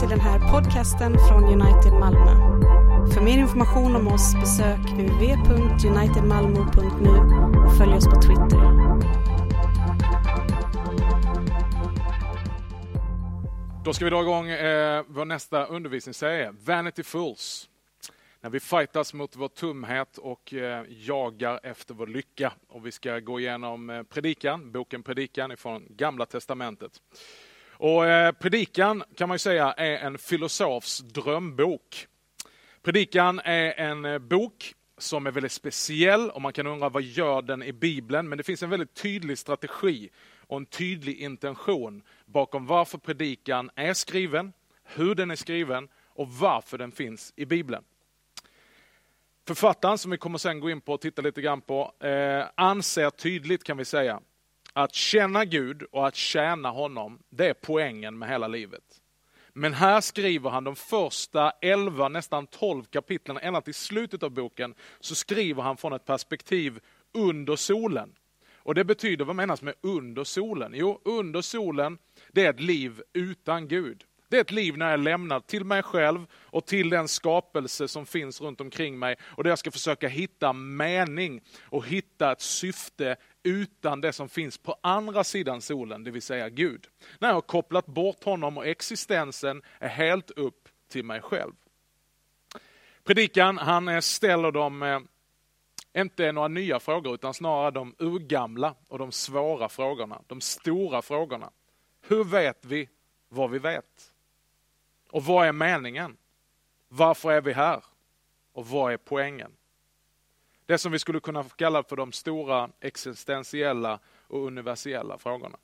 Till den här podcasten från United Malmö. För mer information om oss besök uv.unitedmalmo.nu och följ oss på Twitter. Då ska vi dra igång eh, vår nästa undervisningsserie, Vanity Fools. När vi fightas mot vår tumhet och eh, jagar efter vår lycka. Och vi ska gå igenom eh, predikan, boken Predikan ifrån Gamla Testamentet. Och eh, Predikan kan man ju säga är en filosofs drömbok. Predikan är en eh, bok som är väldigt speciell och man kan undra vad gör den i Bibeln? Men det finns en väldigt tydlig strategi och en tydlig intention bakom varför predikan är skriven, hur den är skriven och varför den finns i Bibeln. Författaren, som vi kommer sen gå in på och titta lite grann på, eh, anser tydligt kan vi säga att känna Gud och att tjäna honom, det är poängen med hela livet. Men här skriver han de första 11, nästan 12 kapitlen, ända till slutet av boken, så skriver han från ett perspektiv under solen. Och det betyder, vad menas med under solen? Jo, under solen, det är ett liv utan Gud. Det är ett liv när jag är lämnad till mig själv och till den skapelse som finns runt omkring mig och där jag ska försöka hitta mening och hitta ett syfte utan det som finns på andra sidan solen, det vill säga Gud. När jag har kopplat bort honom och existensen är helt upp till mig själv. Predikan, han eh, ställer dem eh, inte några nya frågor utan snarare de urgamla och de svåra frågorna, de stora frågorna. Hur vet vi vad vi vet? Och vad är meningen? Varför är vi här? Och vad är poängen? Det som vi skulle kunna kalla för de stora existentiella och universella frågorna.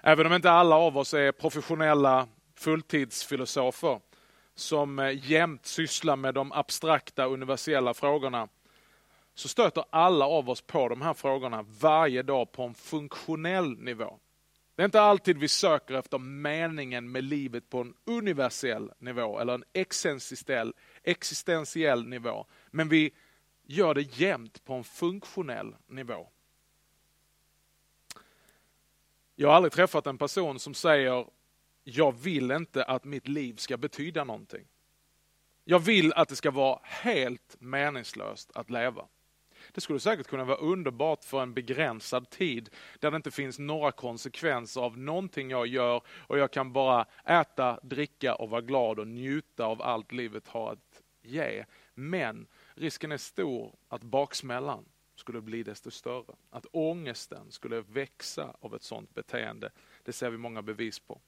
Även om inte alla av oss är professionella fulltidsfilosofer som eh, jämt sysslar med de abstrakta universella frågorna så stöter alla av oss på de här frågorna varje dag på en funktionell nivå. Det är inte alltid vi söker efter meningen med livet på en universell nivå eller en existentiell, existentiell nivå. Men vi gör det jämt på en funktionell nivå. Jag har aldrig träffat en person som säger jag vill inte att mitt liv ska betyda någonting. Jag vill att det ska vara helt meningslöst att leva. Det skulle säkert kunna vara underbart för en begränsad tid där det inte finns några konsekvenser av någonting jag gör och jag kan bara äta, dricka och vara glad och njuta av allt livet har att ge. Men risken är stor att baksmällan skulle bli desto större. Att ångesten skulle växa av ett sådant beteende. Det ser vi många bevis på.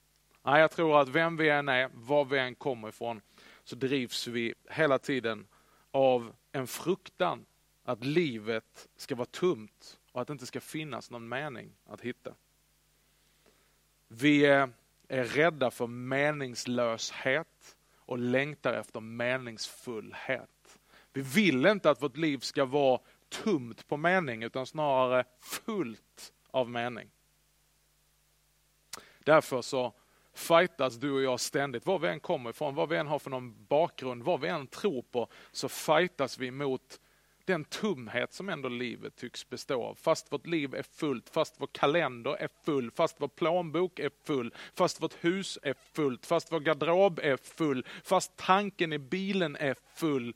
Nej, jag tror att vem vi än är, var vi än kommer ifrån, så drivs vi hela tiden av en fruktan att livet ska vara tomt och att det inte ska finnas någon mening att hitta. Vi är rädda för meningslöshet och längtar efter meningsfullhet. Vi vill inte att vårt liv ska vara tomt på mening utan snarare fullt av mening. Därför så fightas du och jag ständigt, var vi än kommer ifrån, vad vi än har för någon bakgrund, vad vi än tror på, så fightas vi mot den tumhet som ändå livet tycks bestå av. Fast vårt liv är fullt, fast vår kalender är full, fast vår plånbok är full, fast vårt hus är fullt, fast vår garderob är full, fast tanken i bilen är full,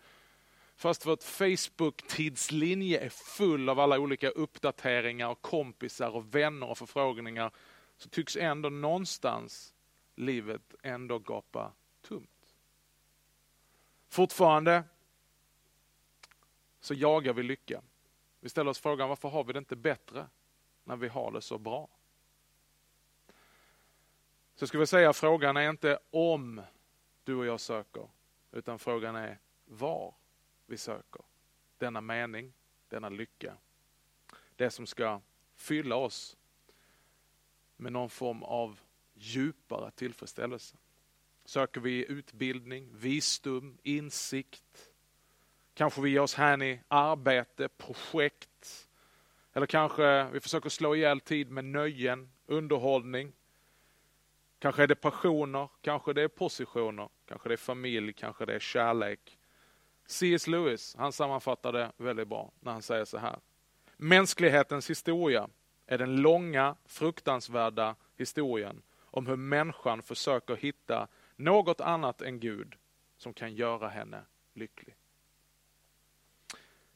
fast vårt Facebook-tidslinje är full av alla olika uppdateringar och kompisar och vänner och förfrågningar, så tycks ändå någonstans livet ändå gapa tomt. Fortfarande så jagar vi lycka. Vi ställer oss frågan varför har vi det inte bättre när vi har det så bra? Så jag skulle vilja säga frågan är inte om du och jag söker, utan frågan är var vi söker denna mening, denna lycka. Det som ska fylla oss med någon form av djupare tillfredsställelse. Söker vi utbildning, visdom, insikt, Kanske vi ger oss hän i arbete, projekt. Eller kanske vi försöker slå ihjäl tid med nöjen, underhållning. Kanske är det passioner, kanske det är positioner, kanske det är familj, kanske det är kärlek. C.S. Lewis, han sammanfattar det väldigt bra när han säger så här. Mänsklighetens historia är den långa, fruktansvärda historien om hur människan försöker hitta något annat än Gud som kan göra henne lycklig.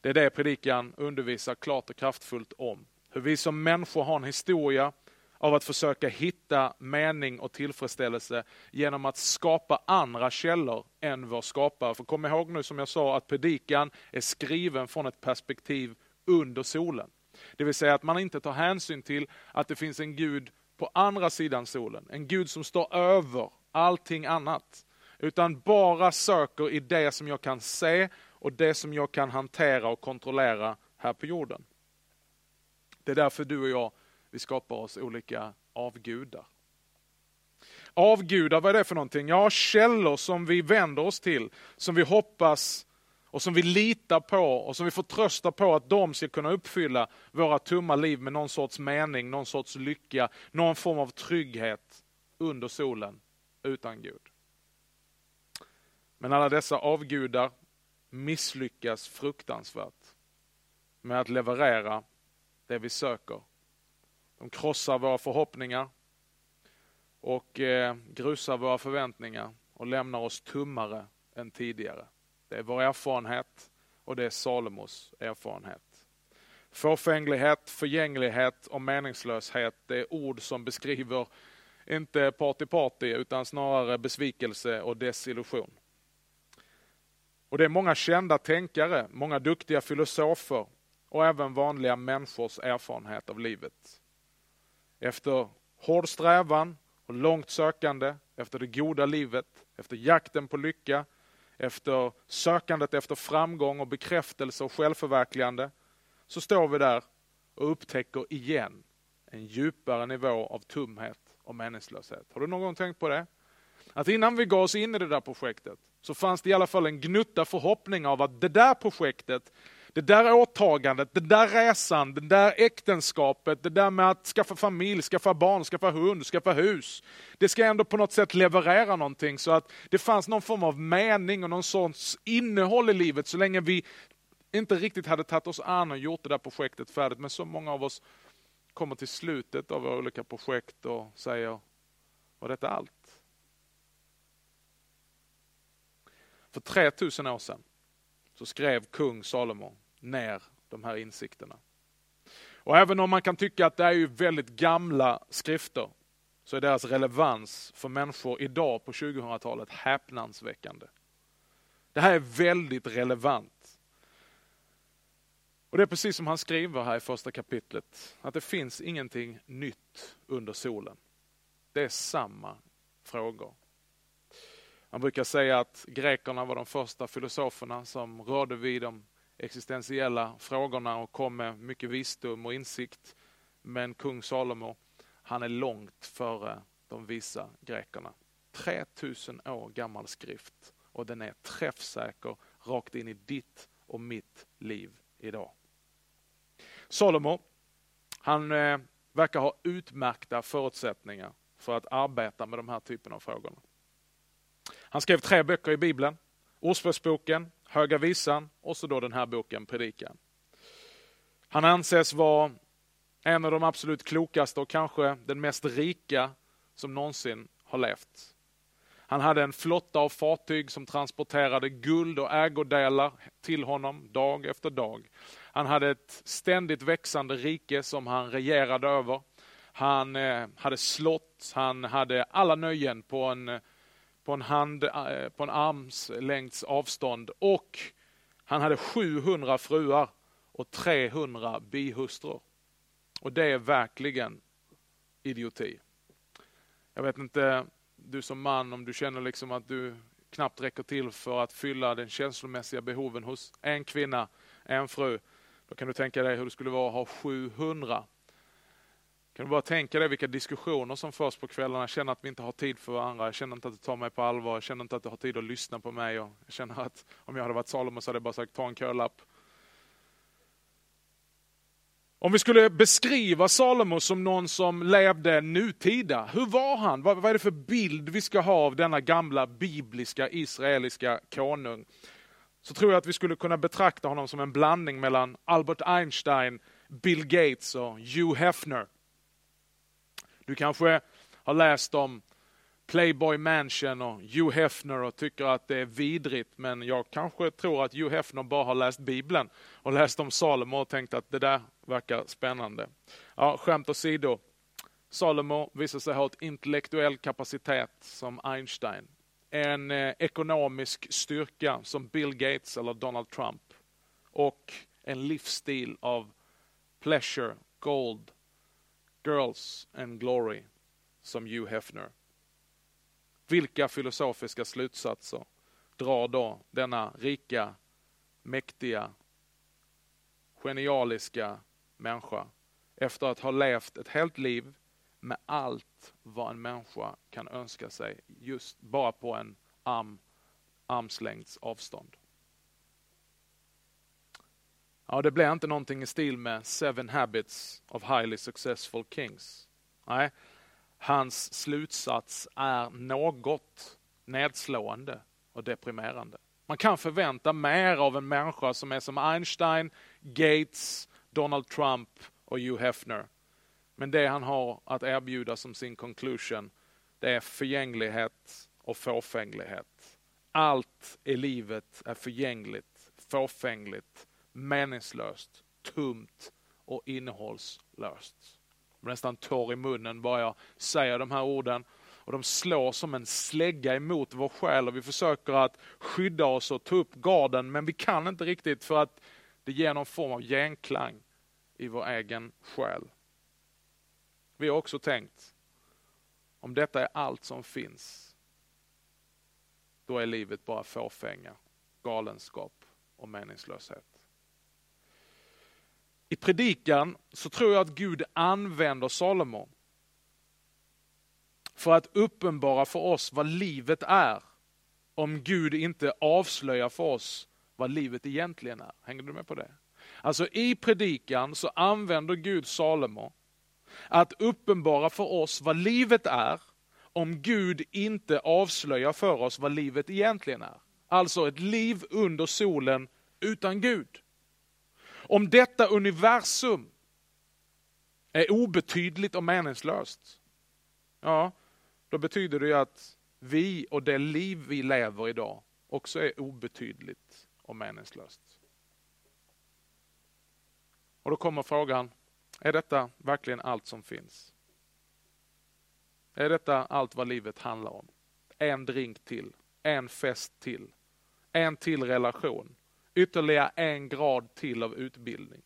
Det är det predikan undervisar klart och kraftfullt om. Hur vi som människor har en historia av att försöka hitta mening och tillfredsställelse genom att skapa andra källor än vår skapare. För kom ihåg nu som jag sa att predikan är skriven från ett perspektiv under solen. Det vill säga att man inte tar hänsyn till att det finns en Gud på andra sidan solen. En Gud som står över allting annat. Utan bara söker i det som jag kan se och det som jag kan hantera och kontrollera här på jorden. Det är därför du och jag, vi skapar oss olika avgudar. Avgudar, vad är det för någonting? Ja, källor som vi vänder oss till, som vi hoppas och som vi litar på och som vi får trösta på att de ska kunna uppfylla våra tumma liv med någon sorts mening, någon sorts lycka, någon form av trygghet under solen utan Gud. Men alla dessa avgudar misslyckas fruktansvärt med att leverera det vi söker. De krossar våra förhoppningar och eh, grusar våra förväntningar och lämnar oss tummare än tidigare. Det är vår erfarenhet och det är Salomos erfarenhet. Fåfänglighet, förgänglighet och meningslöshet, det är ord som beskriver inte party party utan snarare besvikelse och desillusion. Och det är många kända tänkare, många duktiga filosofer och även vanliga människors erfarenhet av livet. Efter hård strävan och långt sökande, efter det goda livet, efter jakten på lycka, efter sökandet efter framgång och bekräftelse och självförverkligande, så står vi där och upptäcker igen en djupare nivå av tumhet och meningslöshet. Har du någon gång tänkt på det? Att innan vi gav oss in i det där projektet så fanns det i alla fall en gnutta förhoppning av att det där projektet, det där åtagandet, den där resan, det där äktenskapet, det där med att skaffa familj, skaffa barn, skaffa hund, skaffa hus. Det ska ändå på något sätt leverera någonting så att det fanns någon form av mening och någon sorts innehåll i livet så länge vi inte riktigt hade tagit oss an och gjort det där projektet färdigt. Men så många av oss kommer till slutet av våra olika projekt och säger, var detta allt? För 3000 år sedan så skrev kung Salomo ner de här insikterna. Och även om man kan tycka att det är ju väldigt gamla skrifter så är deras relevans för människor idag på 2000-talet häpnadsväckande. Det här är väldigt relevant. Och Det är precis som han skriver här i första kapitlet, att det finns ingenting nytt under solen. Det är samma frågor. Man brukar säga att grekerna var de första filosoferna som rörde vid de existentiella frågorna och kom med mycket visdom och insikt. Men kung Salomo, han är långt före de visa grekerna. 3000 år gammal skrift och den är träffsäker rakt in i ditt och mitt liv idag. Salomo, han eh, verkar ha utmärkta förutsättningar för att arbeta med de här typen av frågorna. Han skrev tre böcker i Bibeln. Ordspråksboken, Höga visan och så då den här boken Predikan. Han anses vara en av de absolut klokaste och kanske den mest rika som någonsin har levt. Han hade en flotta av fartyg som transporterade guld och ägodelar till honom dag efter dag. Han hade ett ständigt växande rike som han regerade över. Han eh, hade slott, han hade alla nöjen på en på en, hand, eh, på en armslängds avstånd och han hade 700 fruar och 300 bihustrur. Och det är verkligen idioti. Jag vet inte, du som man, om du känner liksom att du knappt räcker till för att fylla den känslomässiga behoven hos en kvinna, en fru. Då kan du tänka dig hur det skulle vara att ha 700 kan du bara tänka dig vilka diskussioner som förs på kvällarna. Jag känner att vi inte har tid för varandra. Jag känner inte att du tar mig på allvar. Jag känner inte att du har tid att lyssna på mig. Jag känner att om jag hade varit Salomo så hade jag bara sagt ta en kölapp. Om vi skulle beskriva Salomo som någon som levde nutida, hur var han? Vad, vad är det för bild vi ska ha av denna gamla bibliska israeliska konung? Så tror jag att vi skulle kunna betrakta honom som en blandning mellan Albert Einstein, Bill Gates och Hugh Hefner. Du kanske har läst om Playboy Mansion och Hugh Hefner och tycker att det är vidrigt. Men jag kanske tror att Hugh Hefner bara har läst Bibeln och läst om Salomo och tänkt att det där verkar spännande. Ja, skämt åsido. Salomo visar sig ha ett intellektuell kapacitet som Einstein. En eh, ekonomisk styrka som Bill Gates eller Donald Trump. Och en livsstil av pleasure, gold, girls and glory som Hugh Hefner. Vilka filosofiska slutsatser drar då denna rika, mäktiga, genialiska människa efter att ha levt ett helt liv med allt vad en människa kan önska sig just bara på en arm, armslängds avstånd. Ja, det blir inte någonting i stil med Seven Habits of Highly Successful Kings. Nej, hans slutsats är något nedslående och deprimerande. Man kan förvänta mer av en människa som är som Einstein, Gates, Donald Trump och Hugh Hefner. Men det han har att erbjuda som sin conclusion, det är förgänglighet och fåfänglighet. Allt i livet är förgängligt, fåfängligt, meningslöst, tomt och innehållslöst Jag nästan torr i munnen bara jag säger de här orden. Och de slår som en slägga emot vår själ och vi försöker att skydda oss och ta upp garden men vi kan inte riktigt för att det ger någon form av genklang i vår egen själ. Vi har också tänkt, om detta är allt som finns, då är livet bara fåfänga, galenskap och meningslöshet. I predikan så tror jag att Gud använder Salomo för att uppenbara för oss vad livet är om Gud inte avslöjar för oss vad livet egentligen är. Hänger du med på det? Alltså i predikan så använder Gud Salomo att uppenbara för oss vad livet är om Gud inte avslöjar för oss vad livet egentligen är. Alltså ett liv under solen utan Gud. Om detta universum är obetydligt och meningslöst, ja, då betyder det ju att vi och det liv vi lever idag också är obetydligt och meningslöst. Och då kommer frågan, är detta verkligen allt som finns? Är detta allt vad livet handlar om? En drink till, en fest till, en till relation, ytterligare en grad till av utbildning.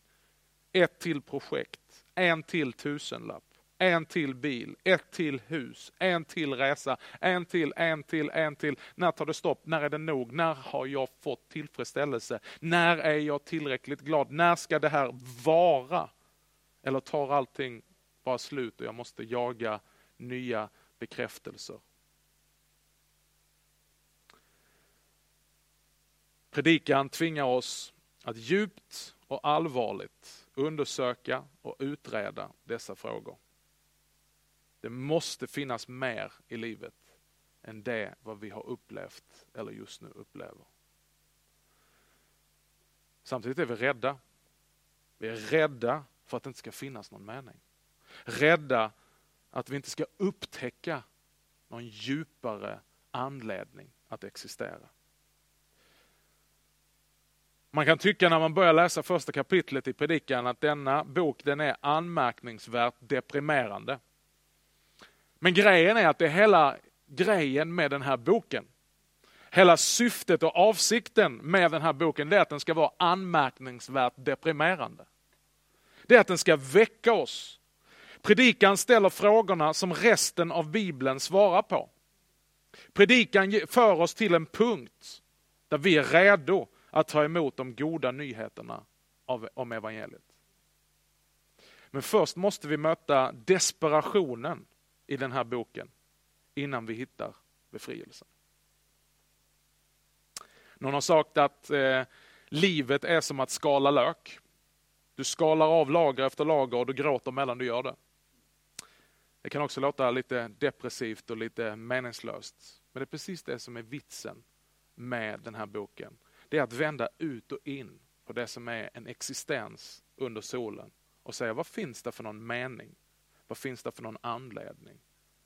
Ett till projekt, en till tusenlapp, en till bil, ett till hus, en till resa, en till, en till, en till. När tar det stopp? När är det nog? När har jag fått tillfredsställelse? När är jag tillräckligt glad? När ska det här vara? Eller tar allting bara slut och jag måste jaga nya bekräftelser? Predikan tvingar oss att djupt och allvarligt undersöka och utreda dessa frågor. Det måste finnas mer i livet än det vad vi har upplevt eller just nu upplever. Samtidigt är vi rädda. Vi är rädda för att det inte ska finnas någon mening. Rädda att vi inte ska upptäcka någon djupare anledning att existera. Man kan tycka när man börjar läsa första kapitlet i predikan att denna bok den är anmärkningsvärt deprimerande. Men grejen är att det är hela grejen med den här boken. Hela syftet och avsikten med den här boken det är att den ska vara anmärkningsvärt deprimerande. Det är att den ska väcka oss. Predikan ställer frågorna som resten av Bibeln svarar på. Predikan för oss till en punkt där vi är redo att ta emot de goda nyheterna om evangeliet. Men först måste vi möta desperationen i den här boken innan vi hittar befrielsen. Någon har sagt att eh, livet är som att skala lök. Du skalar av lager efter lager och du gråter medan du gör det. Det kan också låta lite depressivt och lite meningslöst. Men det är precis det som är vitsen med den här boken det är att vända ut och in på det som är en existens under solen och säga vad finns det för någon mening? Vad finns det för någon anledning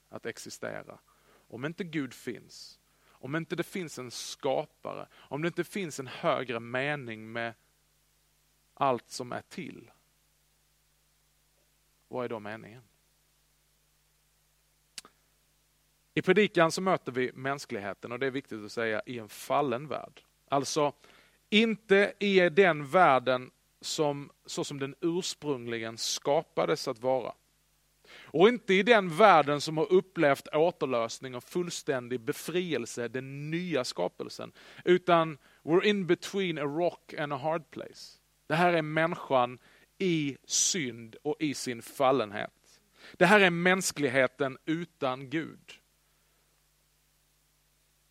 att existera? om inte Gud finns, om inte det finns en skapare, om det inte finns en högre mening med allt som är till. Vad är då meningen? I predikan så möter vi mänskligheten och det är viktigt att säga i en fallen värld. Alltså inte i den världen som, så som den ursprungligen skapades att vara. Och inte i den världen som har upplevt återlösning och fullständig befrielse, den nya skapelsen. Utan we're in between a rock and a hard place. Det här är människan i synd och i sin fallenhet. Det här är mänskligheten utan Gud.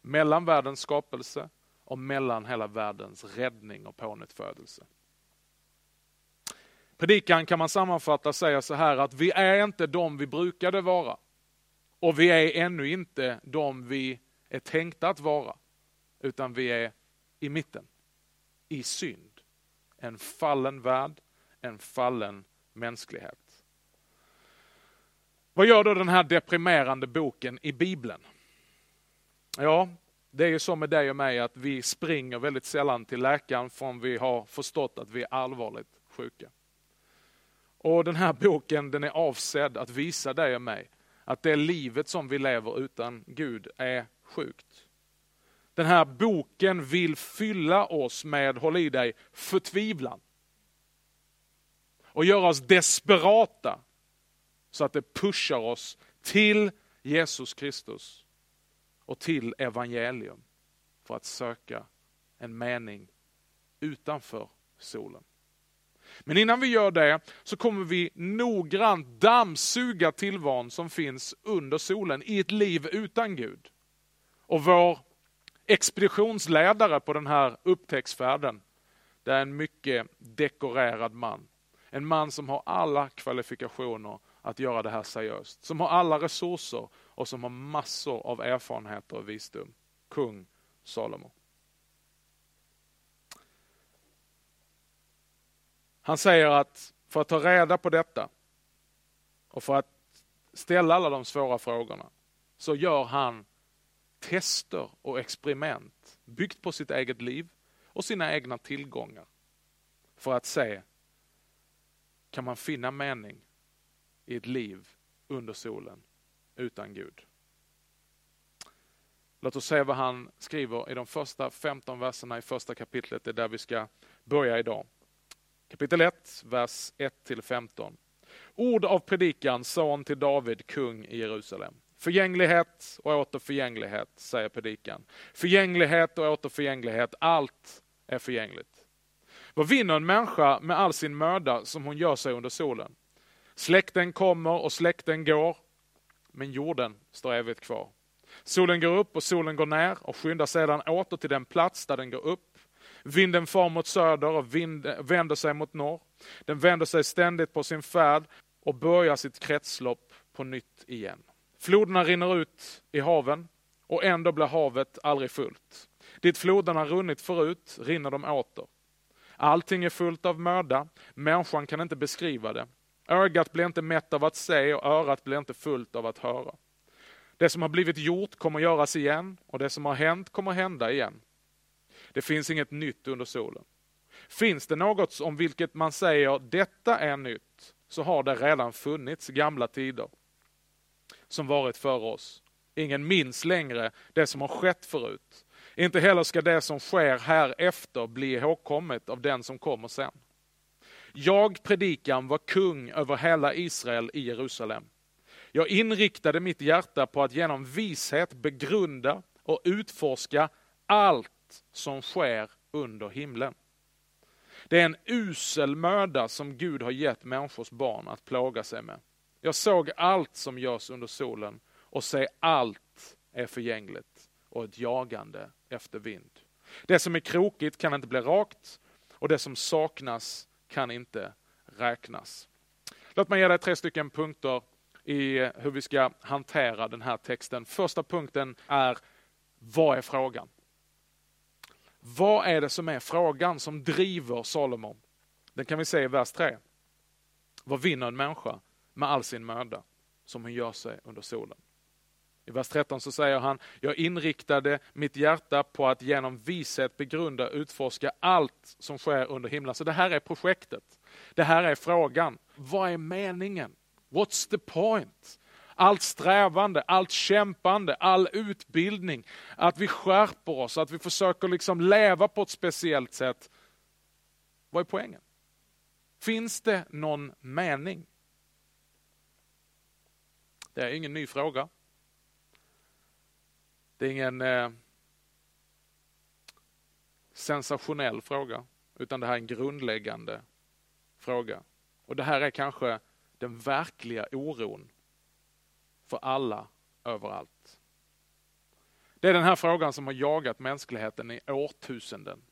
Mellan världens skapelse och mellan hela världens räddning och pånyttfödelse. Predikan kan man sammanfatta och säga så här att vi är inte de vi brukade vara. Och vi är ännu inte de vi är tänkta att vara. Utan vi är i mitten. I synd. En fallen värld, en fallen mänsklighet. Vad gör då den här deprimerande boken i Bibeln? Ja, det är ju så med dig och mig att vi springer väldigt sällan till läkaren förrän vi har förstått att vi är allvarligt sjuka. Och den här boken den är avsedd att visa dig och mig att det livet som vi lever utan Gud är sjukt. Den här boken vill fylla oss med, håll i dig, förtvivlan. Och göra oss desperata så att det pushar oss till Jesus Kristus och till evangelium för att söka en mening utanför solen. Men innan vi gör det så kommer vi noggrant dammsuga tillvaron som finns under solen i ett liv utan Gud. Och vår expeditionsledare på den här upptäcktsfärden, det är en mycket dekorerad man. En man som har alla kvalifikationer att göra det här seriöst. Som har alla resurser och som har massor av erfarenheter och visdom. Kung Salomo. Han säger att för att ta reda på detta och för att ställa alla de svåra frågorna så gör han tester och experiment byggt på sitt eget liv och sina egna tillgångar för att se kan man finna mening i ett liv under solen utan Gud. Låt oss se vad han skriver i de första 15 verserna i första kapitlet. Det är där vi ska börja idag. Kapitel 1, vers 1-15. Ord av predikan, son till David, kung i Jerusalem. Förgänglighet och åter förgänglighet, säger predikan. Förgänglighet och åter förgänglighet, allt är förgängligt. Vad vinner en människa med all sin möda som hon gör sig under solen? Släkten kommer och släkten går, men jorden står evigt kvar. Solen går upp och solen går ner och skyndar sedan åter till den plats där den går upp. Vinden far mot söder och vind, vänder sig mot norr. Den vänder sig ständigt på sin färd och börjar sitt kretslopp på nytt igen. Floderna rinner ut i haven och ändå blir havet aldrig fullt. Dit floderna runnit förut rinner de åter. Allting är fullt av möda, människan kan inte beskriva det. Ögat blir inte mätt av att se och örat blir inte fullt av att höra. Det som har blivit gjort kommer göras igen och det som har hänt kommer hända igen. Det finns inget nytt under solen. Finns det något om vilket man säger detta är nytt, så har det redan funnits gamla tider som varit för oss. Ingen minns längre det som har skett förut. Inte heller ska det som sker här efter bli ihågkommet av den som kommer sen. Jag, predikan, var kung över hela Israel i Jerusalem. Jag inriktade mitt hjärta på att genom vishet begrunda och utforska allt som sker under himlen. Det är en usel möda som Gud har gett människors barn att plåga sig med. Jag såg allt som görs under solen och se allt är förgängligt och ett jagande efter vind. Det som är krokigt kan inte bli rakt och det som saknas kan inte räknas. Låt mig ge dig tre stycken punkter i hur vi ska hantera den här texten. Första punkten är, vad är frågan? Vad är det som är frågan som driver Salomon? Den kan vi se i vers 3. Vad vinner en människa med all sin möda som hon gör sig under solen? I vers 13 så säger han, jag inriktade mitt hjärta på att genom vishet begrunda utforska allt som sker under himlen. Så det här är projektet. Det här är frågan. Vad är meningen? What's the point? Allt strävande, allt kämpande, all utbildning, att vi skärper oss, att vi försöker liksom leva på ett speciellt sätt. Vad är poängen? Finns det någon mening? Det är ingen ny fråga. Det är ingen eh, sensationell fråga, utan det här är en grundläggande fråga. Och det här är kanske den verkliga oron för alla överallt. Det är den här frågan som har jagat mänskligheten i årtusenden.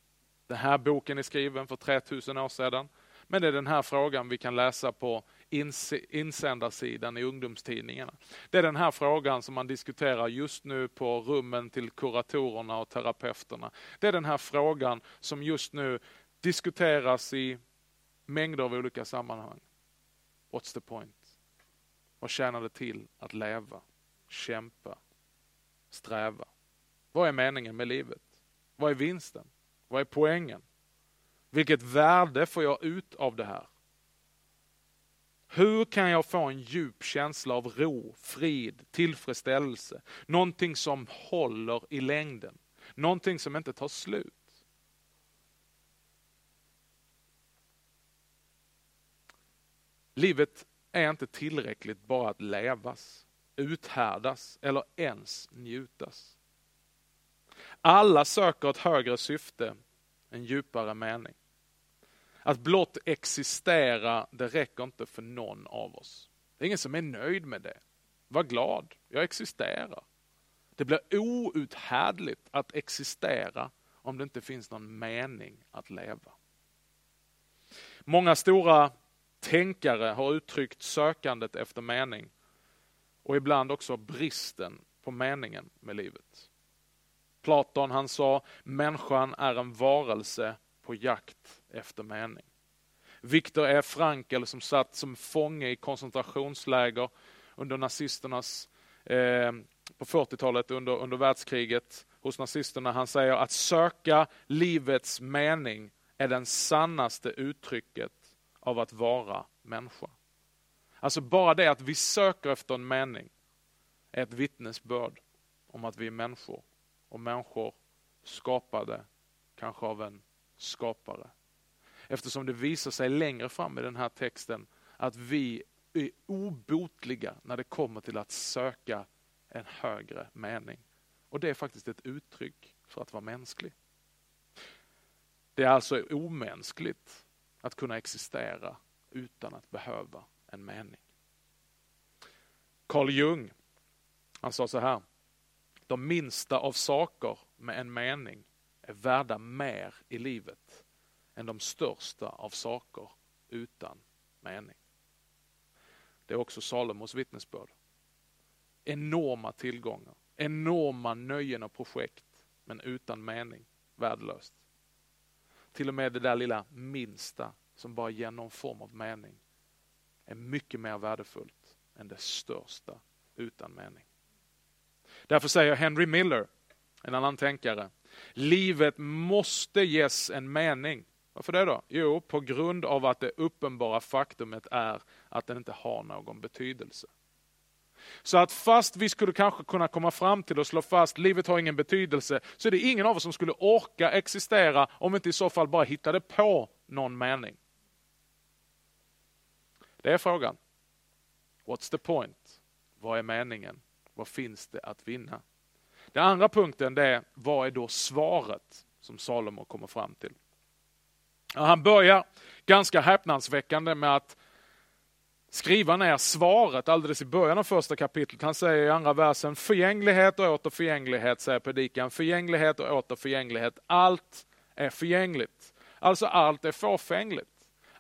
Den här boken är skriven för 3000 år sedan. Men det är den här frågan vi kan läsa på insändarsidan i ungdomstidningarna. Det är den här frågan som man diskuterar just nu på rummen till kuratorerna och terapeuterna. Det är den här frågan som just nu diskuteras i mängder av olika sammanhang. What's the point? Vad tjänar det till att leva, kämpa, sträva? Vad är meningen med livet? Vad är vinsten? Vad är poängen? Vilket värde får jag ut av det här? Hur kan jag få en djup känsla av ro, frid, tillfredsställelse? Någonting som håller i längden. Någonting som inte tar slut. Livet är inte tillräckligt bara att levas, uthärdas eller ens njutas. Alla söker ett högre syfte, en djupare mening. Att blott existera, det räcker inte för någon av oss. Det är ingen som är nöjd med det. Var glad, jag existerar. Det blir outhärdligt att existera om det inte finns någon mening att leva. Många stora tänkare har uttryckt sökandet efter mening och ibland också bristen på meningen med livet. Platon han sa, människan är en varelse på jakt efter mening. Viktor E. Frankl som satt som fånge i koncentrationsläger under nazisternas, eh, på 40-talet under, under världskriget hos nazisterna. Han säger att söka livets mening är den sannaste uttrycket av att vara människa. Alltså bara det att vi söker efter en mening är ett vittnesbörd om att vi är människor och människor skapade kanske av en skapare. Eftersom det visar sig längre fram i den här texten att vi är obotliga när det kommer till att söka en högre mening. Och det är faktiskt ett uttryck för att vara mänsklig. Det är alltså omänskligt att kunna existera utan att behöva en mening. Carl Jung, han sa så här. De minsta av saker med en mening är värda mer i livet än de största av saker utan mening. Det är också Salomos vittnesbörd. Enorma tillgångar, enorma nöjen och projekt, men utan mening, värdelöst. Till och med det där lilla minsta som bara ger någon form av mening är mycket mer värdefullt än det största utan mening. Därför säger Henry Miller, en annan tänkare, livet måste ges en mening. Varför det då? Jo, på grund av att det uppenbara faktumet är att den inte har någon betydelse. Så att fast vi skulle kanske kunna komma fram till och slå fast livet har ingen betydelse, så är det ingen av oss som skulle orka existera om vi inte i så fall bara hittade på någon mening. Det är frågan. What's the point? Vad är meningen? Vad finns det att vinna? Den andra punkten det är, vad är då svaret som Salomo kommer fram till? Han börjar ganska häpnadsväckande med att skriva ner svaret alldeles i början av första kapitlet. Han säger i andra versen, förgänglighet och åter förgänglighet, säger predikan. Förgänglighet och åter förgänglighet. Allt är förgängligt. Alltså allt är fåfängligt.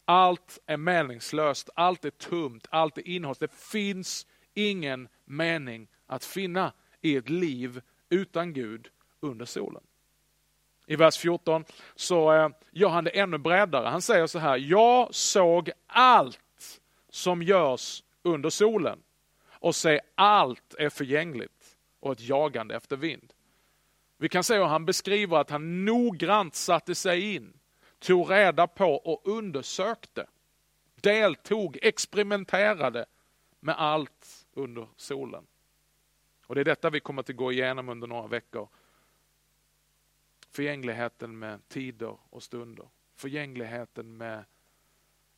Allt är meningslöst, allt är tomt, allt är innehålls. Det finns ingen mening att finna i ett liv utan Gud under solen. I vers 14 så eh, gör han det ännu bredare. Han säger så här, jag såg allt som görs under solen och se allt är förgängligt. och ett jagande efter vind. Vi kan se hur han beskriver att han noggrant satte sig in, tog reda på och undersökte, deltog, experimenterade med allt under solen. Och Det är detta vi kommer att gå igenom under några veckor. Förgängligheten med tider och stunder. Förgängligheten med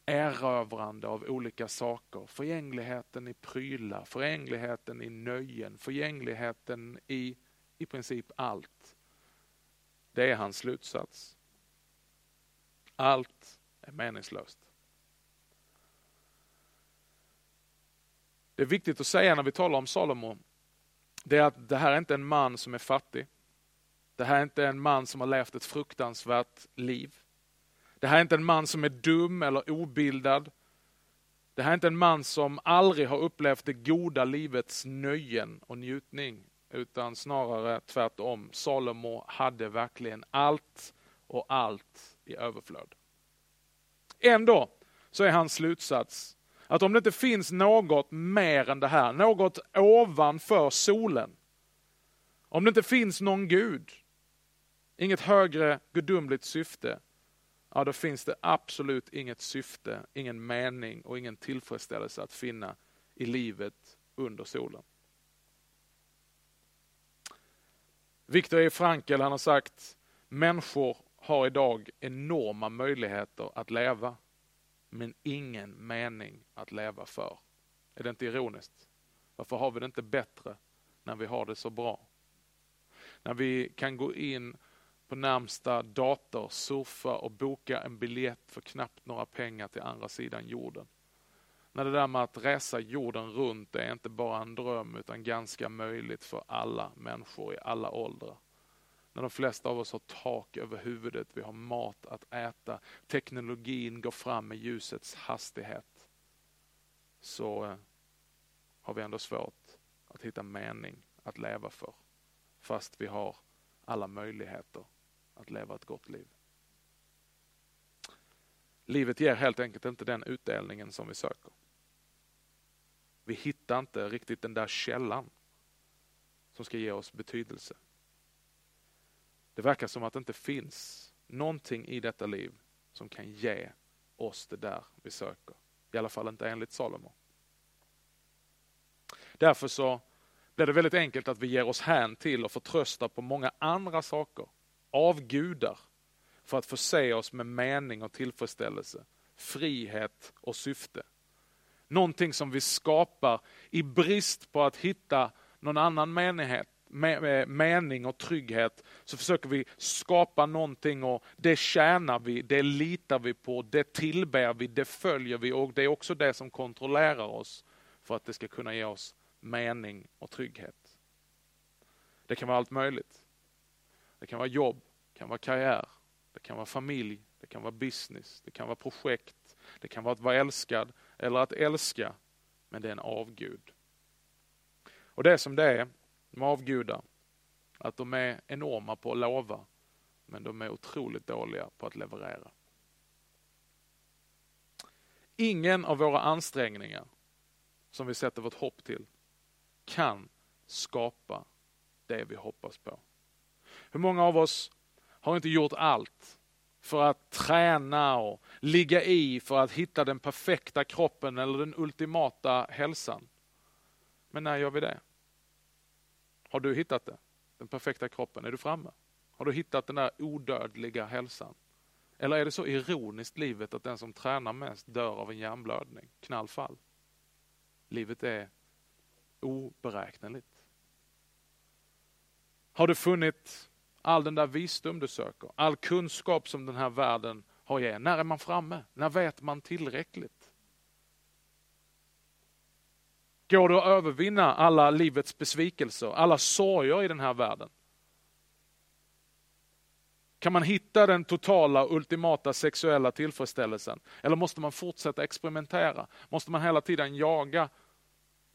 erövrande av olika saker. Förgängligheten i prylar, förgängligheten i nöjen, förgängligheten i i princip allt. Det är hans slutsats. Allt är meningslöst. Det är viktigt att säga när vi talar om Salomo, det är att det här är inte en man som är fattig. Det här är inte en man som har levt ett fruktansvärt liv. Det här är inte en man som är dum eller obildad. Det här är inte en man som aldrig har upplevt det goda livets nöjen och njutning, utan snarare tvärtom. Salomo hade verkligen allt och allt i överflöd. Ändå så är hans slutsats att om det inte finns något mer än det här, något ovanför solen, om det inte finns någon Gud, inget högre gudomligt syfte, ja då finns det absolut inget syfte, ingen mening och ingen tillfredsställelse att finna i livet under solen. Viktor E. Frankel han har sagt, människor har idag enorma möjligheter att leva, men ingen mening att leva för. Är det inte ironiskt? Varför har vi det inte bättre när vi har det så bra? När vi kan gå in på närmsta dator, surfa och boka en biljett för knappt några pengar till andra sidan jorden. När det där med att resa jorden runt är inte bara en dröm utan ganska möjligt för alla människor i alla åldrar. När de flesta av oss har tak över huvudet, vi har mat att äta, teknologin går fram med ljusets hastighet. Så eh, har vi ändå svårt att hitta mening att leva för. Fast vi har alla möjligheter att leva ett gott liv. Livet ger helt enkelt inte den utdelningen som vi söker. Vi hittar inte riktigt den där källan som ska ge oss betydelse. Det verkar som att det inte finns någonting i detta liv som kan ge oss det där vi söker. I alla fall inte enligt Salomo. Därför så blir det väldigt enkelt att vi ger oss hän till och förtröstar på många andra saker. Avgudar. För att förse oss med mening och tillfredsställelse. Frihet och syfte. Någonting som vi skapar i brist på att hitta någon annan menighet, eh, mening och trygghet så försöker vi skapa någonting och det tjänar vi, det litar vi på, det tillber vi, det följer vi och det är också det som kontrollerar oss för att det ska kunna ge oss mening och trygghet. Det kan vara allt möjligt. Det kan vara jobb, det kan vara karriär, det kan vara familj, det kan vara business, det kan vara projekt, det kan vara att vara älskad, eller att älska, men det är en avgud. Och det är som det är med avgudar, att de är enorma på att lova, men de är otroligt dåliga på att leverera. Ingen av våra ansträngningar som vi sätter vårt hopp till kan skapa det vi hoppas på. Hur många av oss har inte gjort allt för att träna och ligga i för att hitta den perfekta kroppen eller den ultimata hälsan. Men när gör vi det? Har du hittat det? Den perfekta kroppen? Är du framme? Har du hittat den där odödliga hälsan? Eller är det så ironiskt livet att den som tränar mest dör av en hjärnblödning, knallfall? Livet är oberäkneligt. Har du funnit all den där visdom du söker, all kunskap som den här världen har ge. När är man framme? När vet man tillräckligt? Går det att övervinna alla livets besvikelser, alla sorger i den här världen? Kan man hitta den totala ultimata sexuella tillfredsställelsen? Eller måste man fortsätta experimentera? Måste man hela tiden jaga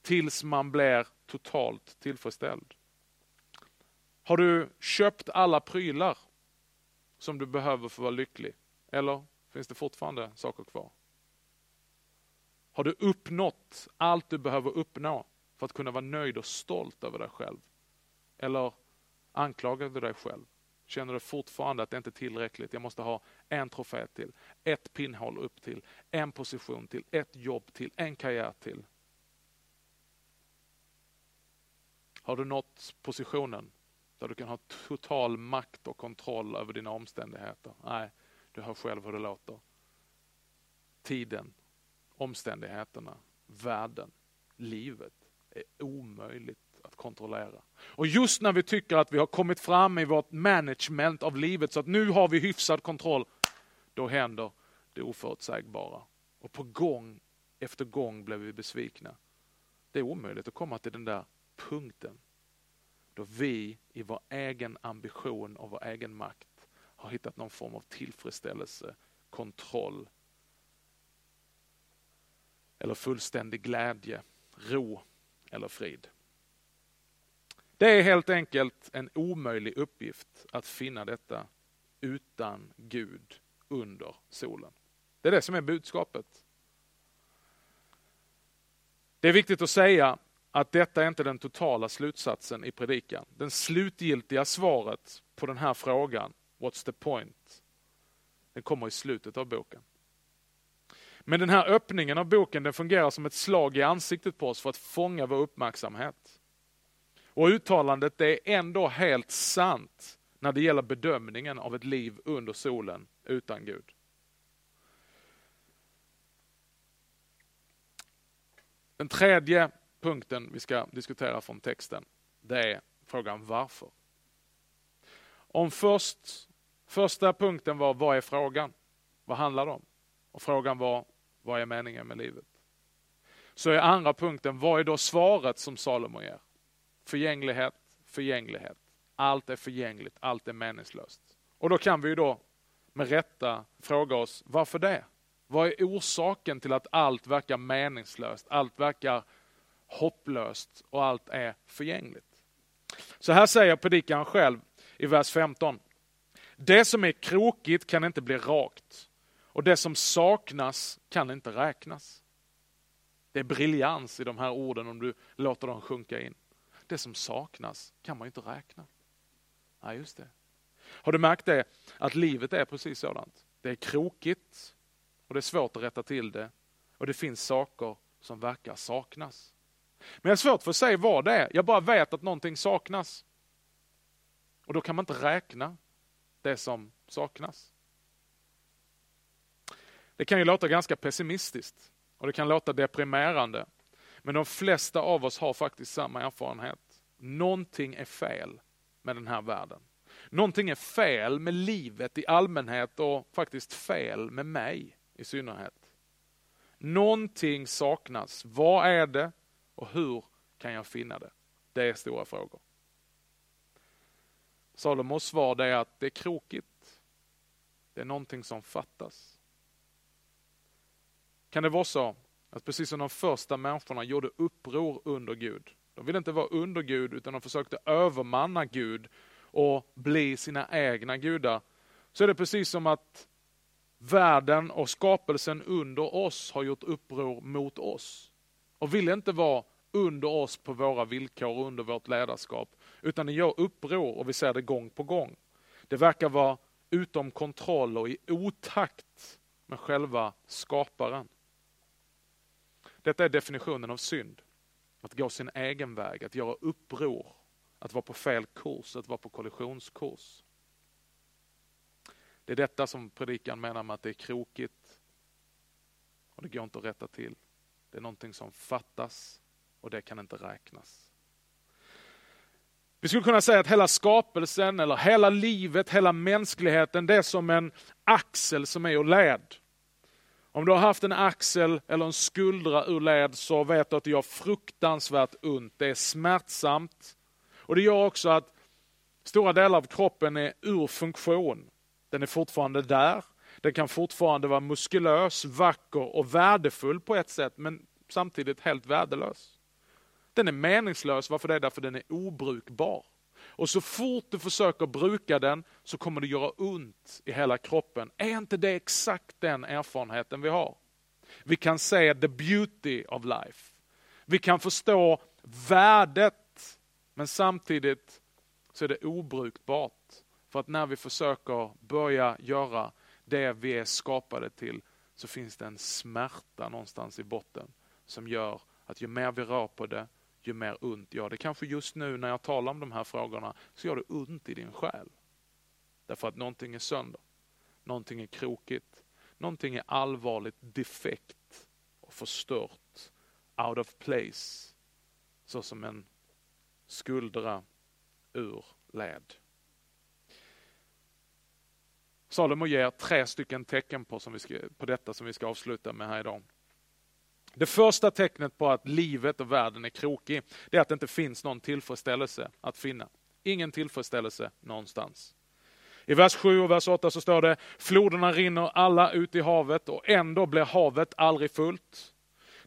tills man blir totalt tillfredsställd? Har du köpt alla prylar som du behöver för att vara lycklig? Eller finns det fortfarande saker kvar? Har du uppnått allt du behöver uppnå för att kunna vara nöjd och stolt över dig själv? Eller anklagar du dig själv? Känner du fortfarande att det inte är tillräckligt? Jag måste ha en trofé till, ett pinnhål upp till, en position till, ett jobb till, en karriär till. Har du nått positionen där du kan ha total makt och kontroll över dina omständigheter? Nej, du hör själv hur det låter. Tiden, omständigheterna, världen, livet är omöjligt att kontrollera. Och just när vi tycker att vi har kommit fram i vårt management av livet så att nu har vi hyfsad kontroll, då händer det oförutsägbara. Och på gång efter gång blev vi besvikna. Det är omöjligt att komma till den där punkten då vi i vår egen ambition och vår egen makt har hittat någon form av tillfredsställelse, kontroll eller fullständig glädje, ro eller frid. Det är helt enkelt en omöjlig uppgift att finna detta utan Gud under solen. Det är det som är budskapet. Det är viktigt att säga att detta är inte den totala slutsatsen i predikan. Den slutgiltiga svaret på den här frågan, what's the point? Den kommer i slutet av boken. Men den här öppningen av boken den fungerar som ett slag i ansiktet på oss för att fånga vår uppmärksamhet. Och uttalandet det är ändå helt sant när det gäller bedömningen av ett liv under solen utan Gud. Den tredje punkten vi ska diskutera från texten, det är frågan varför. Om först, första punkten var vad är frågan? Vad handlar det om? Och frågan var vad är meningen med livet? Så är andra punkten, vad är då svaret som Salomo ger? Förgänglighet, förgänglighet. Allt är förgängligt, allt är meningslöst. Och då kan vi ju då med rätta fråga oss, varför det? Vad är orsaken till att allt verkar meningslöst, allt verkar hopplöst och allt är förgängligt? Så här säger predikaren själv i vers 15. Det som är krokigt kan inte bli rakt och det som saknas kan inte räknas. Det är briljans i de här orden om du låter dem sjunka in. Det som saknas kan man inte räkna. Nej, just det. Har du märkt det? Att livet är precis sådant. Det är krokigt och det är svårt att rätta till det. Och det finns saker som verkar saknas. Men jag har svårt för att säga vad det är. Jag bara vet att någonting saknas. Och då kan man inte räkna det som saknas. Det kan ju låta ganska pessimistiskt och det kan låta deprimerande. Men de flesta av oss har faktiskt samma erfarenhet. Någonting är fel med den här världen. Någonting är fel med livet i allmänhet och faktiskt fel med mig i synnerhet. Någonting saknas. Vad är det och hur kan jag finna det? Det är stora frågor. Salomos svar är att det är krokigt. Det är någonting som fattas. Kan det vara så att precis som de första människorna gjorde uppror under Gud. De ville inte vara under Gud utan de försökte övermanna Gud och bli sina egna gudar. Så är det precis som att världen och skapelsen under oss har gjort uppror mot oss. Och vill inte vara under oss på våra villkor och under vårt ledarskap. Utan den gör uppror och vi ser det gång på gång. Det verkar vara utom kontroll och i otakt med själva skaparen. Detta är definitionen av synd. Att gå sin egen väg, att göra uppror, att vara på fel kurs, att vara på kollisionskurs. Det är detta som predikan menar med att det är krokigt och det går inte att rätta till. Det är någonting som fattas och det kan inte räknas. Vi skulle kunna säga att hela skapelsen, eller hela livet, hela mänskligheten, det är som en axel som är ur led. Om du har haft en axel eller en skuldra ur led så vet du att det gör fruktansvärt ont. Det är smärtsamt. Och det gör också att stora delar av kroppen är ur funktion. Den är fortfarande där. Den kan fortfarande vara muskulös, vacker och värdefull på ett sätt, men samtidigt helt värdelös. Den är meningslös, varför det? Därför den är obrukbar. Och så fort du försöker bruka den så kommer det göra ont i hela kroppen. Är inte det exakt den erfarenheten vi har? Vi kan se the beauty of life. Vi kan förstå värdet men samtidigt så är det obrukbart. För att när vi försöker börja göra det vi är skapade till så finns det en smärta någonstans i botten som gör att ju mer vi rör på det, ju mer ont gör det. Kanske just nu när jag talar om de här frågorna så gör det ont i din själ. Därför att någonting är sönder, någonting är krokigt, någonting är allvarligt defekt och förstört, out of place. Så som en skuldra ur led. Salomo ger tre stycken tecken på, som vi ska, på detta som vi ska avsluta med här idag. Det första tecknet på att livet och världen är krokig, det är att det inte finns någon tillfredsställelse att finna. Ingen tillfredsställelse någonstans. I vers 7 och vers 8 så står det, floderna rinner alla ut i havet och ändå blir havet aldrig fullt.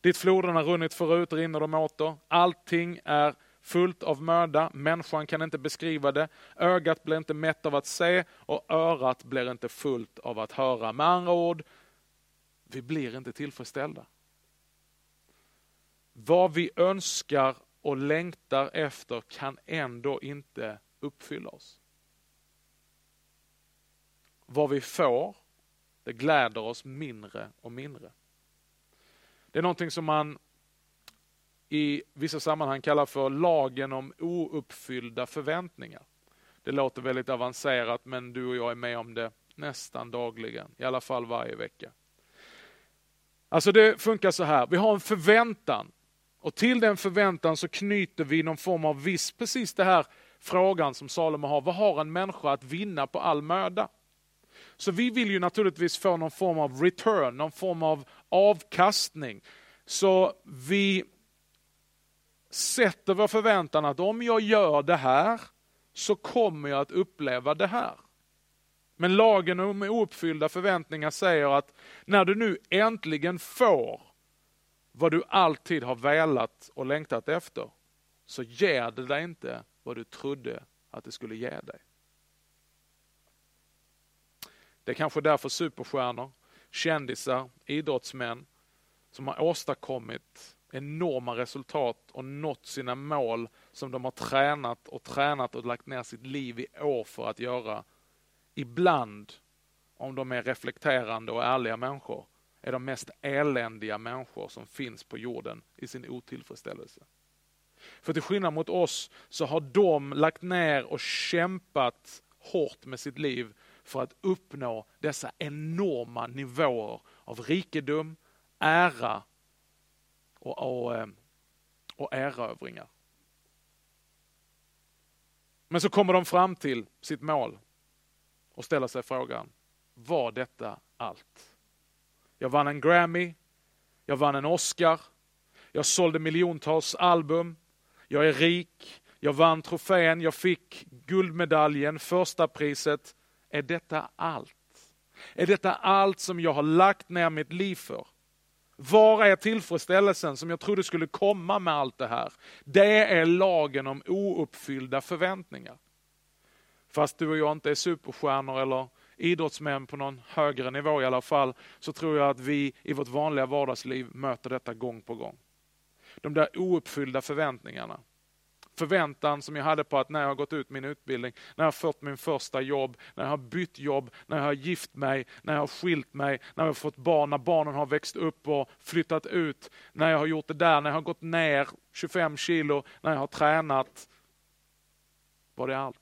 Dit floderna runnit förut rinner de åter. Allting är fullt av möda, människan kan inte beskriva det, ögat blir inte mätt av att se och örat blir inte fullt av att höra. Med andra ord, vi blir inte tillfredsställda. Vad vi önskar och längtar efter kan ändå inte uppfylla oss. Vad vi får, det gläder oss mindre och mindre. Det är någonting som man i vissa sammanhang kallar för lagen om ouppfyllda förväntningar. Det låter väldigt avancerat men du och jag är med om det nästan dagligen, i alla fall varje vecka. Alltså det funkar så här, vi har en förväntan och till den förväntan så knyter vi någon form av viss, precis det här frågan som Salomo har, vad har en människa att vinna på all möda? Så vi vill ju naturligtvis få någon form av return, någon form av avkastning. Så vi sätter vår förväntan att om jag gör det här så kommer jag att uppleva det här. Men lagen om ouppfyllda förväntningar säger att när du nu äntligen får vad du alltid har velat och längtat efter, så ger det dig inte vad du trodde att det skulle ge dig. Det är kanske därför superstjärnor, kändisar, idrottsmän som har åstadkommit enorma resultat och nått sina mål som de har tränat och tränat och lagt ner sitt liv i år för att göra. Ibland, om de är reflekterande och ärliga människor, är de mest eländiga människor som finns på jorden i sin otillfredsställelse. För till skillnad mot oss så har de lagt ner och kämpat hårt med sitt liv för att uppnå dessa enorma nivåer av rikedom, ära och, och, eh, och erövringar. Men så kommer de fram till sitt mål och ställer sig frågan, var detta allt? Jag vann en Grammy, jag vann en Oscar, jag sålde miljontals album, jag är rik, jag vann trofén, jag fick guldmedaljen, första priset. Är detta allt? Är detta allt som jag har lagt ner mitt liv för? Var är tillfredsställelsen som jag trodde skulle komma med allt det här? Det är lagen om ouppfyllda förväntningar. Fast du och jag inte är superstjärnor eller idrottsmän på någon högre nivå i alla fall, så tror jag att vi i vårt vanliga vardagsliv möter detta gång på gång. De där ouppfyllda förväntningarna förväntan som jag hade på att när jag har gått ut min utbildning, när jag har fått min första jobb, när jag har bytt jobb, när jag har gift mig, när jag har skilt mig, när jag har fått barn, när barnen har växt upp och flyttat ut, när jag har gjort det där, när jag har gått ner 25 kilo, när jag har tränat. Var det allt?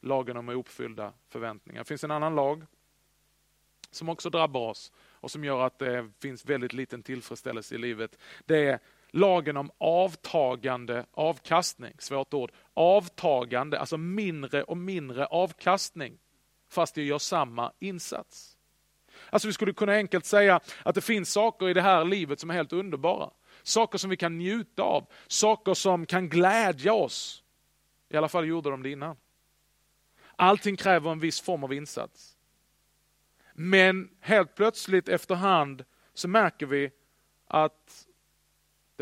Lagen om uppfyllda förväntningar. Det finns en annan lag som också drabbar oss och som gör att det finns väldigt liten tillfredsställelse i livet. Det är lagen om avtagande avkastning, svårt ord, avtagande, alltså mindre och mindre avkastning, fast jag gör samma insats. Alltså vi skulle kunna enkelt säga att det finns saker i det här livet som är helt underbara. Saker som vi kan njuta av, saker som kan glädja oss. I alla fall gjorde de det innan. Allting kräver en viss form av insats. Men helt plötsligt efterhand så märker vi att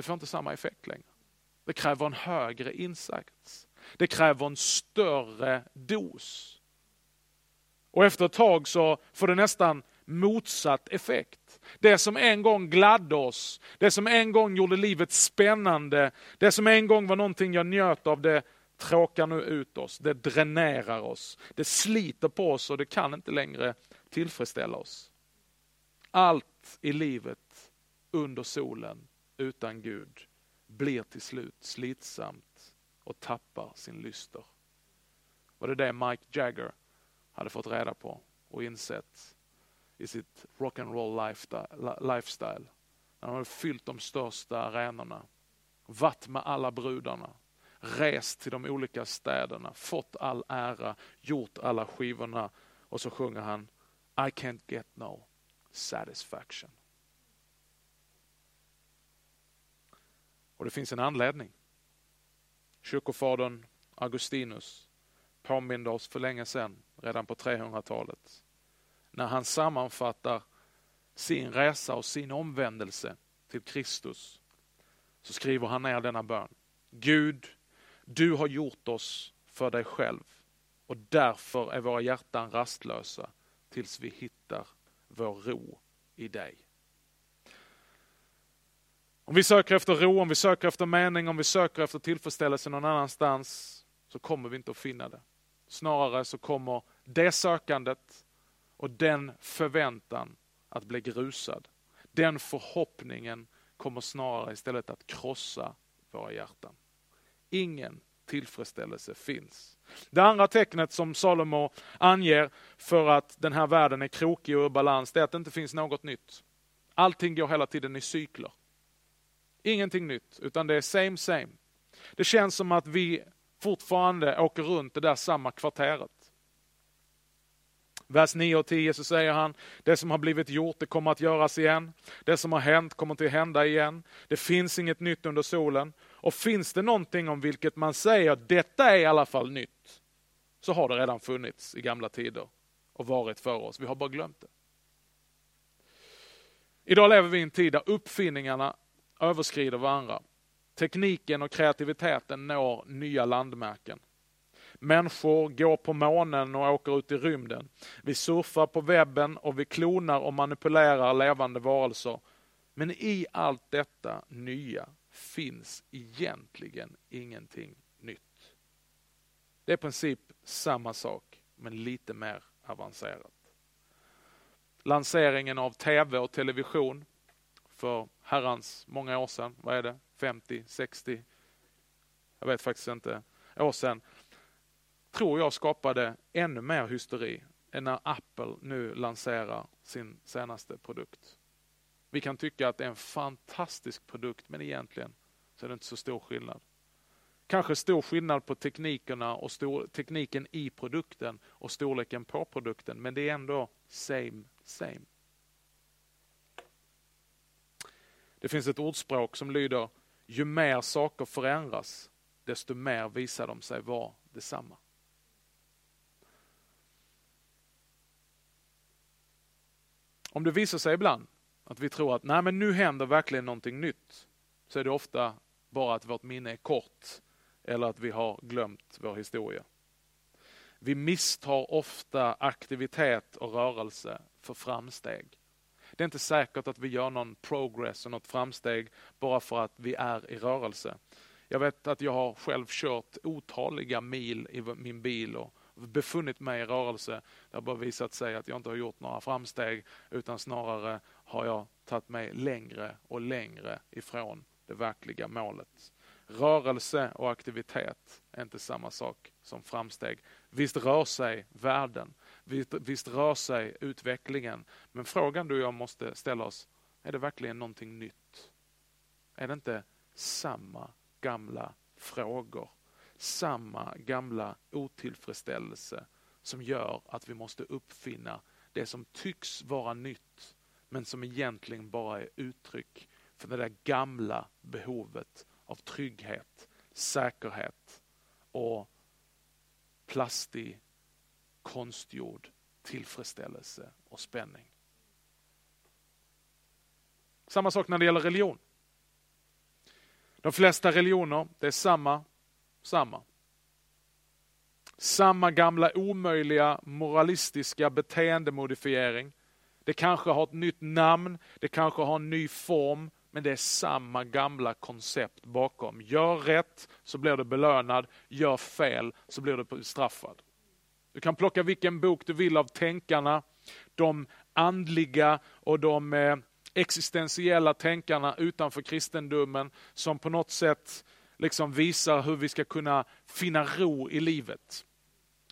det får inte samma effekt längre. Det kräver en högre insats. Det kräver en större dos. Och efter ett tag så får det nästan motsatt effekt. Det som en gång gladde oss, det som en gång gjorde livet spännande, det som en gång var någonting jag njöt av, det tråkar nu ut oss, det dränerar oss, det sliter på oss och det kan inte längre tillfredsställa oss. Allt i livet under solen utan Gud blir till slut slitsamt och tappar sin lyster. Var det det Mike Jagger hade fått reda på och insett i sitt rock'n'roll lifestyle. När han hade fyllt de största arenorna, varit med alla brudarna, rest till de olika städerna, fått all ära, gjort alla skivorna och så sjunger han I can't get no satisfaction. Och det finns en anledning. Kyrkofadern Augustinus påminde oss för länge sedan, redan på 300-talet, när han sammanfattar sin resa och sin omvändelse till Kristus, så skriver han ner denna bön. Gud, du har gjort oss för dig själv och därför är våra hjärtan rastlösa tills vi hittar vår ro i dig. Om vi söker efter ro, om vi söker efter mening, om vi söker efter tillfredsställelse någon annanstans så kommer vi inte att finna det. Snarare så kommer det sökandet och den förväntan att bli grusad. Den förhoppningen kommer snarare istället att krossa våra hjärtan. Ingen tillfredsställelse finns. Det andra tecknet som Salomo anger för att den här världen är krokig och ur balans, det är att det inte finns något nytt. Allting går hela tiden i cykler. Ingenting nytt, utan det är same same. Det känns som att vi fortfarande åker runt det där samma kvarteret. Vers 9 och 10 så säger han, det som har blivit gjort det kommer att göras igen. Det som har hänt kommer att hända igen. Det finns inget nytt under solen. Och finns det någonting om vilket man säger, detta är i alla fall nytt, så har det redan funnits i gamla tider och varit för oss. Vi har bara glömt det. Idag lever vi i en tid där uppfinningarna överskrider varandra. Tekniken och kreativiteten når nya landmärken. Människor går på månen och åker ut i rymden. Vi surfar på webben och vi klonar och manipulerar levande varelser. Men i allt detta nya finns egentligen ingenting nytt. Det är i princip samma sak, men lite mer avancerat. Lanseringen av tv och television för herrans många år sedan, vad är det, 50, 60, jag vet faktiskt inte, år sedan, tror jag skapade ännu mer hysteri än när Apple nu lanserar sin senaste produkt. Vi kan tycka att det är en fantastisk produkt, men egentligen så är det inte så stor skillnad. Kanske stor skillnad på teknikerna och stor, tekniken i produkten och storleken på produkten, men det är ändå same, same. Det finns ett ordspråk som lyder, ju mer saker förändras, desto mer visar de sig vara detsamma. Om det visar sig ibland att vi tror att nej men nu händer verkligen någonting nytt, så är det ofta bara att vårt minne är kort eller att vi har glömt vår historia. Vi misstar ofta aktivitet och rörelse för framsteg. Det är inte säkert att vi gör någon progress och något framsteg bara för att vi är i rörelse. Jag vet att jag har själv kört otaliga mil i min bil och befunnit mig i rörelse. Det har bara visat sig att jag inte har gjort några framsteg utan snarare har jag tagit mig längre och längre ifrån det verkliga målet. Rörelse och aktivitet är inte samma sak som framsteg. Visst rör sig världen, visst, visst rör sig utvecklingen, men frågan du och jag måste ställa oss, är det verkligen någonting nytt? Är det inte samma gamla frågor samma gamla otillfredsställelse som gör att vi måste uppfinna det som tycks vara nytt men som egentligen bara är uttryck för det där gamla behovet av trygghet, säkerhet och plastig, konstgjord tillfredsställelse och spänning. Samma sak när det gäller religion. De flesta religioner, det är samma samma. Samma gamla omöjliga moralistiska beteendemodifiering. Det kanske har ett nytt namn, det kanske har en ny form, Men det är samma gamla koncept bakom. Gör rätt så blir du belönad, gör fel så blir du bestraffad. Du kan plocka vilken bok du vill av tänkarna, de andliga och de eh, existentiella tänkarna utanför kristendomen som på något sätt liksom visar hur vi ska kunna finna ro i livet.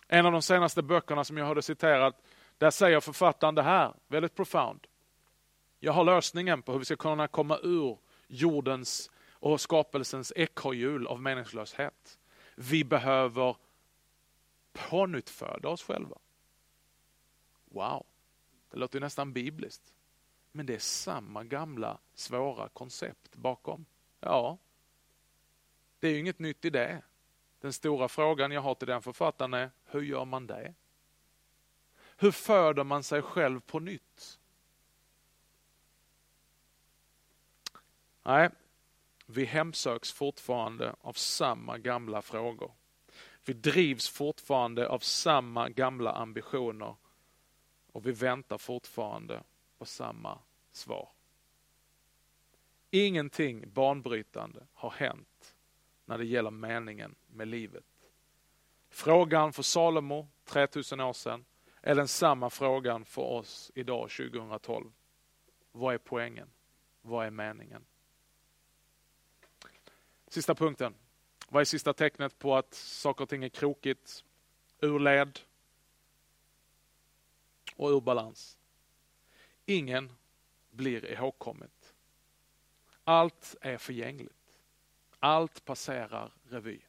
En av de senaste böckerna som jag hörde citerat, där säger författaren det här, väldigt profound. Jag har lösningen på hur vi ska kunna komma ur jordens och skapelsens ekorrhjul av meningslöshet. Vi behöver pånyttföda oss själva. Wow, det låter nästan bibliskt. Men det är samma gamla svåra koncept bakom. Ja, det är ju inget nytt i det. Den stora frågan jag har till den författaren är, hur gör man det? Hur föder man sig själv på nytt? Nej, vi hemsöks fortfarande av samma gamla frågor. Vi drivs fortfarande av samma gamla ambitioner och vi väntar fortfarande på samma svar. Ingenting banbrytande har hänt när det gäller meningen med livet. Frågan för Salomo 3000 år sedan är den samma frågan för oss idag 2012. Vad är poängen? Vad är meningen? Sista punkten. Vad är sista tecknet på att saker och ting är krokigt, ur led och ur balans? Ingen blir ihågkommet. Allt är förgängligt. Allt passerar revy.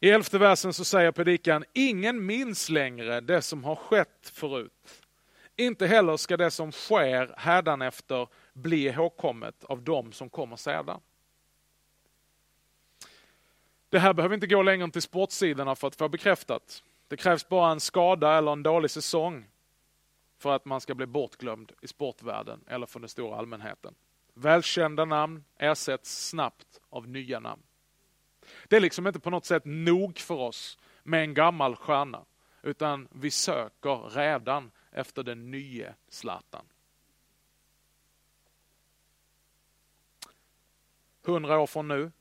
I elfte versen så säger predikan, ingen minns längre det som har skett förut. Inte heller ska det som sker hädanefter bli ihågkommet av dem som kommer sedan. Det här behöver inte gå längre än till sportsidorna för att få bekräftat. Det krävs bara en skada eller en dålig säsong för att man ska bli bortglömd i sportvärlden eller för den stora allmänheten. Välkända namn ersätts snabbt av nya namn. Det är liksom inte på något sätt nog för oss med en gammal stjärna, utan vi söker redan efter den nye Zlatan. Hundra år från nu,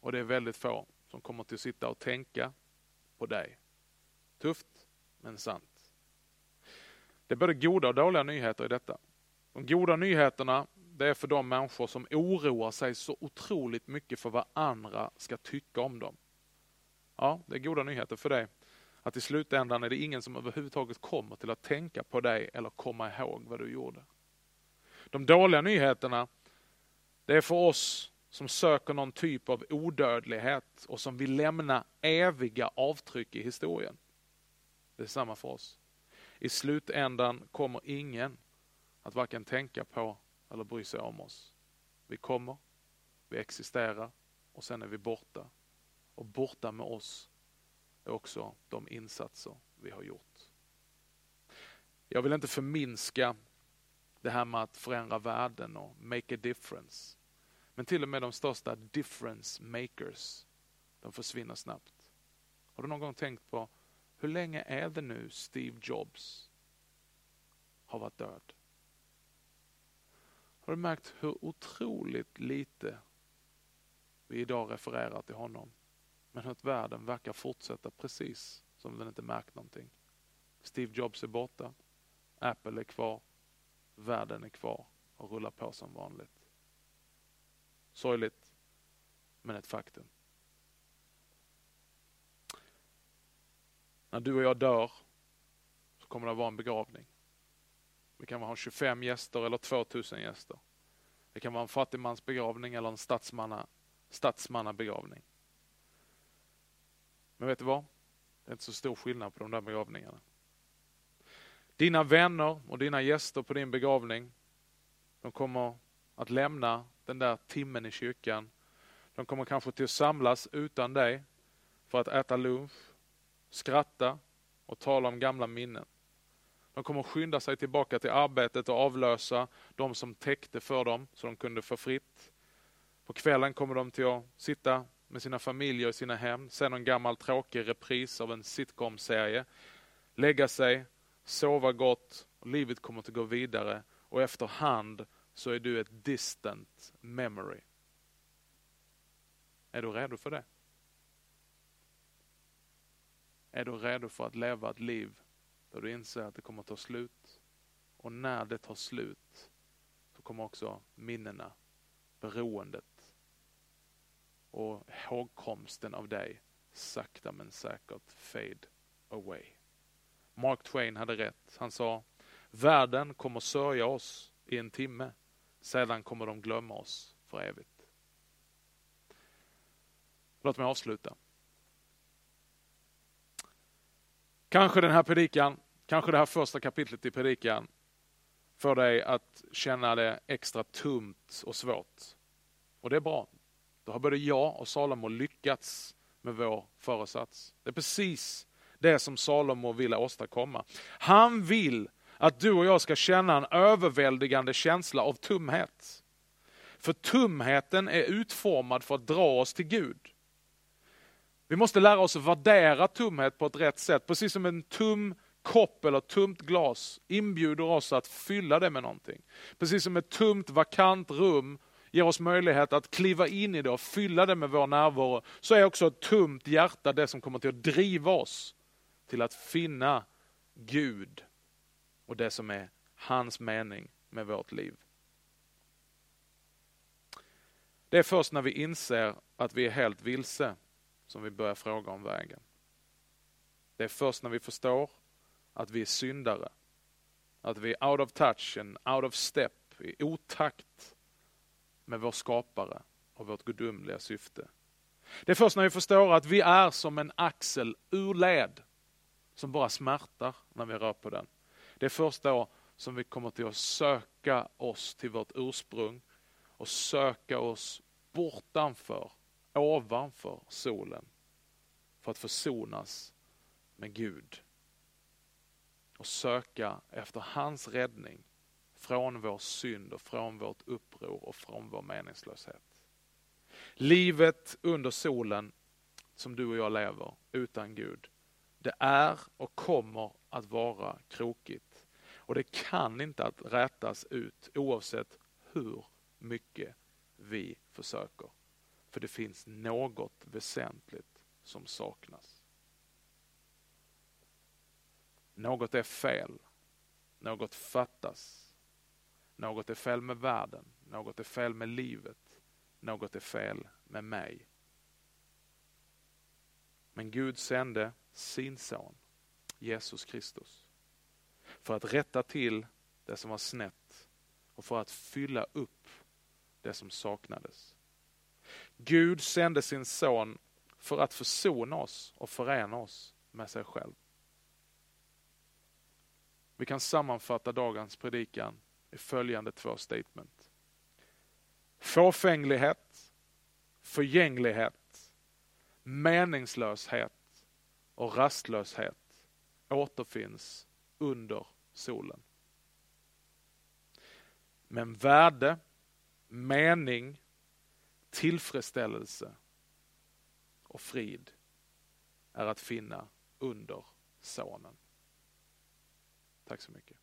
och det är väldigt få som kommer till att sitta och tänka på dig. Tufft, men sant. Det är både goda och dåliga nyheter i detta. De goda nyheterna det är för de människor som oroar sig så otroligt mycket för vad andra ska tycka om dem. Ja, det är goda nyheter för dig. Att i slutändan är det ingen som överhuvudtaget kommer till att tänka på dig eller komma ihåg vad du gjorde. De dåliga nyheterna, det är för oss som söker någon typ av odödlighet och som vill lämna eviga avtryck i historien. Det är samma för oss. I slutändan kommer ingen att varken tänka på eller bry sig om oss. Vi kommer, vi existerar och sen är vi borta. Och borta med oss är också de insatser vi har gjort. Jag vill inte förminska det här med att förändra världen och make a difference. Men till och med de största difference makers, de försvinner snabbt. Har du någon gång tänkt på hur länge är det nu Steve Jobs har varit död? Har du märkt hur otroligt lite vi idag refererar till honom? Men att världen verkar fortsätta precis som den inte märkt någonting. Steve Jobs är borta, Apple är kvar, världen är kvar och rullar på som vanligt. Sorgligt, men ett faktum. När du och jag dör så kommer det att vara en begravning. Vi kan ha 25 gäster eller 2000 gäster. Det kan vara en fattigmans begravning eller en statsmanna, statsmannabegravning. Men vet du vad? Det är inte så stor skillnad på de där begravningarna. Dina vänner och dina gäster på din begravning, de kommer att lämna den där timmen i kyrkan. De kommer kanske till att samlas utan dig för att äta lunch, skratta och tala om gamla minnen. De kommer skynda sig tillbaka till arbetet och avlösa de som täckte för dem så de kunde få fritt. På kvällen kommer de till att sitta med sina familjer i sina hem, se någon gammal tråkig repris av en sitcom-serie, lägga sig, sova gott och livet kommer att gå vidare och efterhand så är du ett distant memory. Är du redo för det? Är du redo för att leva ett liv där du inser att det kommer att ta slut? Och när det tar slut så kommer också minnena, beroendet och ihågkomsten av dig sakta men säkert fade away. Mark Twain hade rätt. Han sa, världen kommer sörja oss i en timme, sedan kommer de glömma oss för evigt. Låt mig avsluta. Kanske den här predikan, kanske det här första kapitlet i predikan får dig att känna det extra tumt och svårt. Och det är bra. Då har både jag och Salomo lyckats med vår föresats. Det är precis det som Salomo vill åstadkomma. Han vill att du och jag ska känna en överväldigande känsla av tumhet. För tumheten är utformad för att dra oss till Gud. Vi måste lära oss att värdera tumhet på ett rätt sätt, precis som en tum kopp eller tumt glas inbjuder oss att fylla det med någonting. Precis som ett tumt vakant rum ger oss möjlighet att kliva in i det och fylla det med vår närvaro, så är också ett tumt hjärta det som kommer till att driva oss till att finna Gud och det som är hans mening med vårt liv. Det är först när vi inser att vi är helt vilse som vi börjar fråga om vägen. Det är först när vi förstår att vi är syndare, att vi är out of touch and out of step, i otakt med vår skapare och vårt gudomliga syfte. Det är först när vi förstår att vi är som en axel ur led som bara smärtar när vi rör på den. Det är först då som vi kommer till att söka oss till vårt ursprung och söka oss bortanför, ovanför solen för att försonas med Gud och söka efter hans räddning från vår synd och från vårt uppror och från vår meningslöshet. Livet under solen som du och jag lever utan Gud, det är och kommer att vara krokigt. Och det kan inte att rätas ut oavsett hur mycket vi försöker. För det finns något väsentligt som saknas. Något är fel. Något fattas. Något är fel med världen. Något är fel med livet. Något är fel med mig. Men Gud sände sin son, Jesus Kristus, för att rätta till det som var snett och för att fylla upp det som saknades. Gud sände sin son för att försona oss och förena oss med sig själv. Vi kan sammanfatta dagens predikan i följande två statement. Fåfänglighet, förgänglighet, meningslöshet och rastlöshet återfinns under solen. Men värde, mening, tillfredsställelse och frid är att finna under Sonen. Tack så mycket.